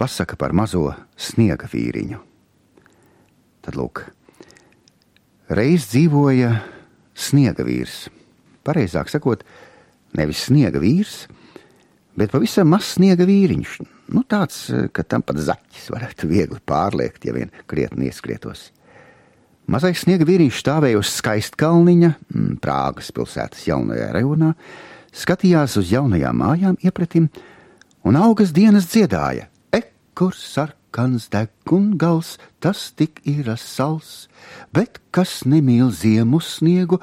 pasaka par mazo sniega vīriņu. Tad lūk, reiz dzīvoja sniega vīrs. Pareizāk sakot, nevis sniega vīrs, bet pavisam mazs sniega vīriņš. Nu, tāds, ka tam pat zaķis varētu viegli pārliekt, ja vien krietni ieskrietos. Mazais sniega vīriņš stāvēja uz skaistkalniņa, mm, Prāgas pilsētas jaunajā rajonā, skatījās uz jaunajām mājām iepratim, un augas dienas dziedāja: Ekur sarkans degungals, tas tik ir sals, bet kas nemīl ziemu sniegu,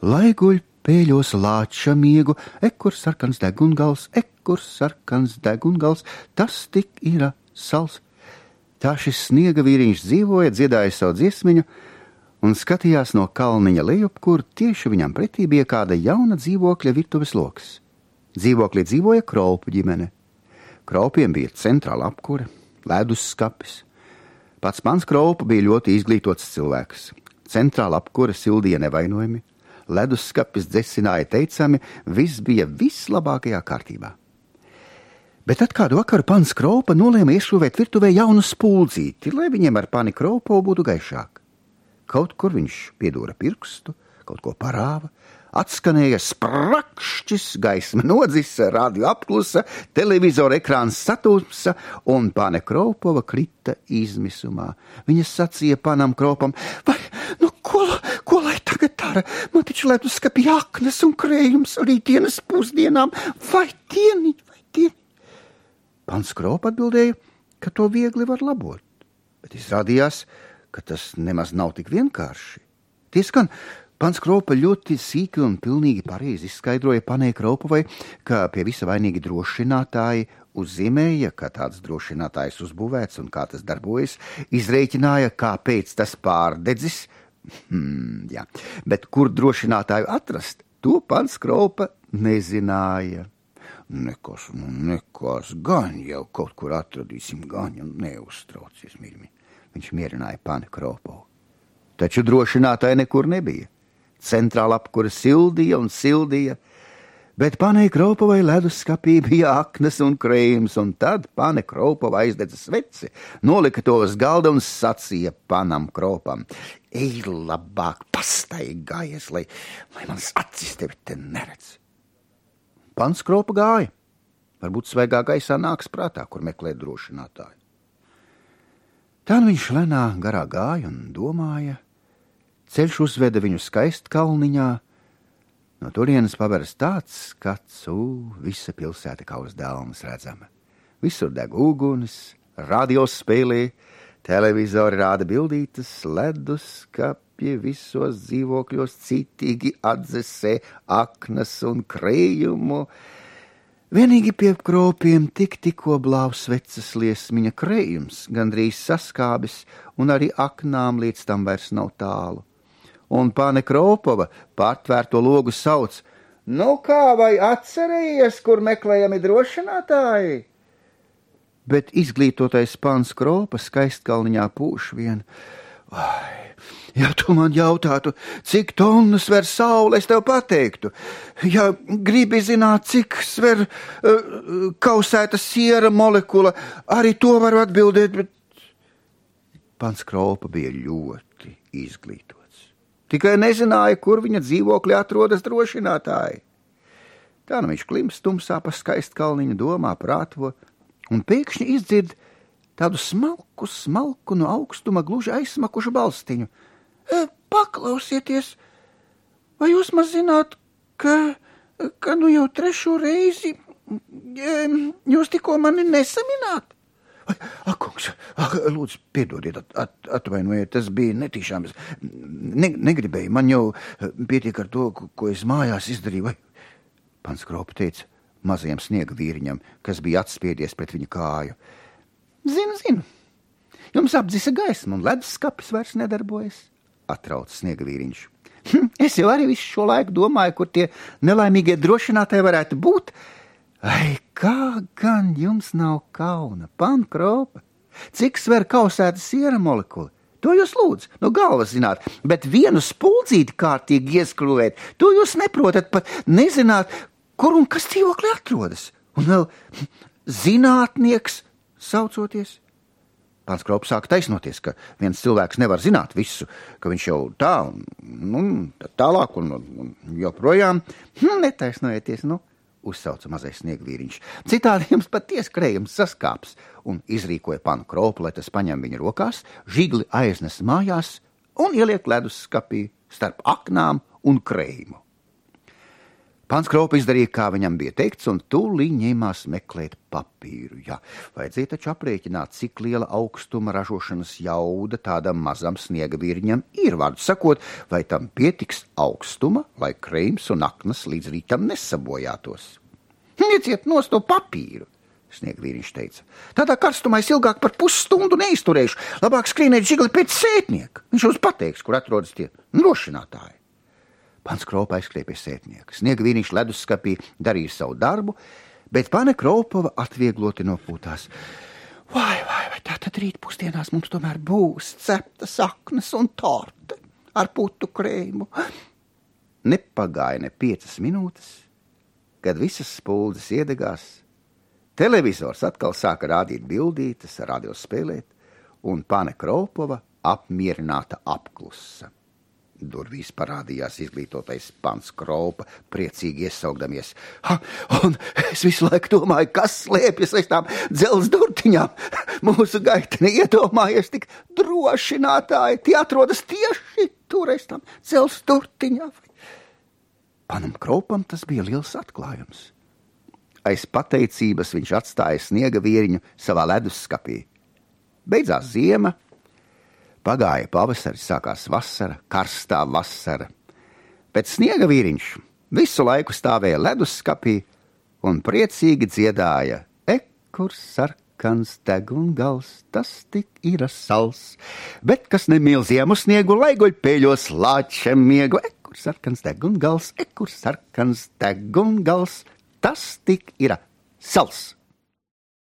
lai guļ pēļos lāča miegu, ekur sarkans degungals, ekur sarkans degungals, tas tik ir sals. Tā šis sniega vīriņš dzīvoja, dziedāja savu dziesmiņu, un skatījās no kalniņa lejup, kur tieši viņam pretī bija kāda jauna dzīvokļa virtuves lokus. Dzīvoklī dzīvoja Kraupu ģimene. Kraupiem bija centrāla apkure, ledus skapis. Pats mans Kraupa bija ļoti izglītots cilvēks. Centrāla apkure sildīja nevainojami, ledus skapis dzesināja teicami, viss bija vislabākajā kārtībā. Bet tad kādu vakaru pans Kraupa nolēma iešūvēt virtuvē jaunu spuldzīti, lai viņiem ar pani Kraupo būtu gaišāk. Kaut kur viņš piedūra pirkstu, kaut ko parāva, atskanēja sprakšķis, gaisma nodzisa, radio apklusa, televizora ekrāns satūsa, un pane Kraupova krita izmisumā. Viņa sacīja panam Kraupam, vai, nu, ko, ko lai tagad dara? Man taču ledus skapī aknas un krējums arī dienas pusdienām, vai dieni, vai dieni. Pans Kraupa atbildēja, ka to viegli var labot, bet izrādījās, ka ka tas nemaz nav tik vienkārši. Tiesgan, pants Kropa ļoti sīki un pilnīgi pareizi izskaidroja panē Kropovai, ka pie visa vainīgi drošinātāji uzzīmēja, ka tāds drošinātājs uzbūvēts un kā tas darbojas, izrēķināja, kāpēc tas pārdedzis. Hmm, jā. Bet kur drošinātāju atrast, to pants Kropa nezināja. Nekas, nu nekas, gan jau kaut kur atradīsim, gan jau neuztraucies, mīļi. Viņš mierināja pani Kropovu. Taču drošinātāja nekur nebija. Centrāla apkura sildīja un sildīja, bet panei Kropovai leduskapī bija aknas un krējums, un tad pane Kropova aizdedza sveci, nolika to uz galda un sacīja panam Kropam: Ej, labāk pastaigājies, lai, lai mans acis tevi te neredz. Pants Kropa gāja. Varbūt svaigā gaisā nāks prātā, kur meklēt drošinātāju. Tad viņš lenā garā gāja un domāja. Ceļš uzveda viņu skaistkalniņā. No turienes paveras tāds skats, ū, visa pilsēta kā uz dēlnes redzama. Visur deg uguns, radio spēlē, televizori rāda bildītas, ledus skapji visos dzīvokļos citīgi atzesē aknas un krējumu. Vienīgi pie kropiem tik tikko blāvs vecas liesmiņa krējums, gandrīz saskābis, un arī aknām līdz tam vairs nav tālu. Un pāne Kropova pārtvērto logu sauc: Nu kā vai atcerējies, kur meklējami drošinātāji? Bet izglītotais pāns Kropa skaistkalniņā pūš vien. Ai, Ja tu man jautātu, cik tonnas sver saule, es tev pateiktu. Ja gribi zināt, cik sver uh, kausēta siera molekula, arī to varu atbildēt, bet pants Kraupa bija ļoti izglītots. Tikai nezināja, kur viņa dzīvokļi atrodas drošinātāji. Tā nu viņš klims tumsā pa skaistkalniņu domā prāto, un pēkšņi izdzird tādu smalku, smalku no augstuma gluži aizsmakušu balstiņu – E, paklausieties, vai jūs maz zināt, ka, ka nu jau trešo reizi e, jūs tikko mani nesamināt? Ak, kungs, ak, lūdzu, piedodiet, at, at, atvainojiet, tas bija netīšām. Es ne, negribēju, man jau pietiek ar to, ko, es mājās izdarīju. Vai? Pants Kropa teica mazajam sniega vīriņam, kas bija atspiedies pret viņa kāju. Zinu, zinu, jums apdzisa gaisma un ledus skapis vairs nedarbojas atrauc sniegavīriņš. Hm, es jau arī visu šo laiku domāju, kur tie nelaimīgie drošinātāji varētu būt. Ai, kā gan jums nav kauna, pankropa? Cik sver kausēta siera molekula? To jūs lūdzu, no galvas zināt, bet vienu spuldzīti kārtīgi ieskrūvēt, to jūs neprotat pat nezināt, kur un kas dzīvoklī atrodas. Un vēl zinātnieks saucoties. Pāns Krops sāk taisnoties, ka viens cilvēks nevar zināt visu, ka viņš jau tā un nu, tālāk un, un joprojām hm, netaisnojieties. Nu, uzsauca mazais sniegvīriņš. Citādi jums patiesi krējums saskāps un izrīkoja panu kropu, lai tas paņem viņa rokās, žigli aiznes mājās un ieliek ledus skapī starp aknām un krējumu. Pants Kropa izdarīja, kā viņam bija teikts, un tūlīt ņēmās meklēt papīru. Jā, vajadzēja taču aprēķināt, cik liela augstuma ražošanas jauda tādam mazam sniega virņam ir. Vārdu sakot, vai tam pietiks augstuma, lai krējums un aknas līdz rītam nesabojātos. Nieciet nost to papīru! Sniegvīriņš teica. Tādā karstumā es ilgāk par pusstundu neizturēšu. Labāk skrieniet žigli pēc sētnieka. Viņš jums pateiks, kur atrodas tie drošinātāji. Pants Kropa aizskrēja pie sētnieka. Sniega vīniņš leduskapī darīja savu darbu, bet pane Kropova atviegloti nopūtās. Vai, vai, vai tā tad rīt pusdienās mums tomēr būs cepta saknes un torte ar putu krējumu? Nepagāja ne piecas minūtes, kad visas spuldzes iedegās. Televizors atkal sāka rādīt bildītes, radio spēlēt, un pane Kropova apmierināta apklusa. Durvīs parādījās izglītotais pants kropa, priecīgi iesaugdamies. Ha, un es visu laiku domāju, kas slēpjas aiz tām dzelzs durtiņām. Mūsu gaiteni iedomājies tik drošinātāji, tie atrodas tieši tur aiz tām dzelzs durtiņām. Panam kropam tas bija liels atklājums. Aiz pateicības viņš atstāja sniega vieriņu savā leduskapī. Beidzās ziema, Pagāja pavasaris, sākās vasara, karstā vasara. Pēc sniega vīriņš visu laiku stāvēja leduskapī un priecīgi dziedāja: Ekurs sarkans degungals, tas tik ir sals, bet kas nemīl ziemu sniegu, lai guļ pēļos lāčiem miegu. Ekurs sarkans degungals, ekurs sarkans degungals, tas tik ir sals.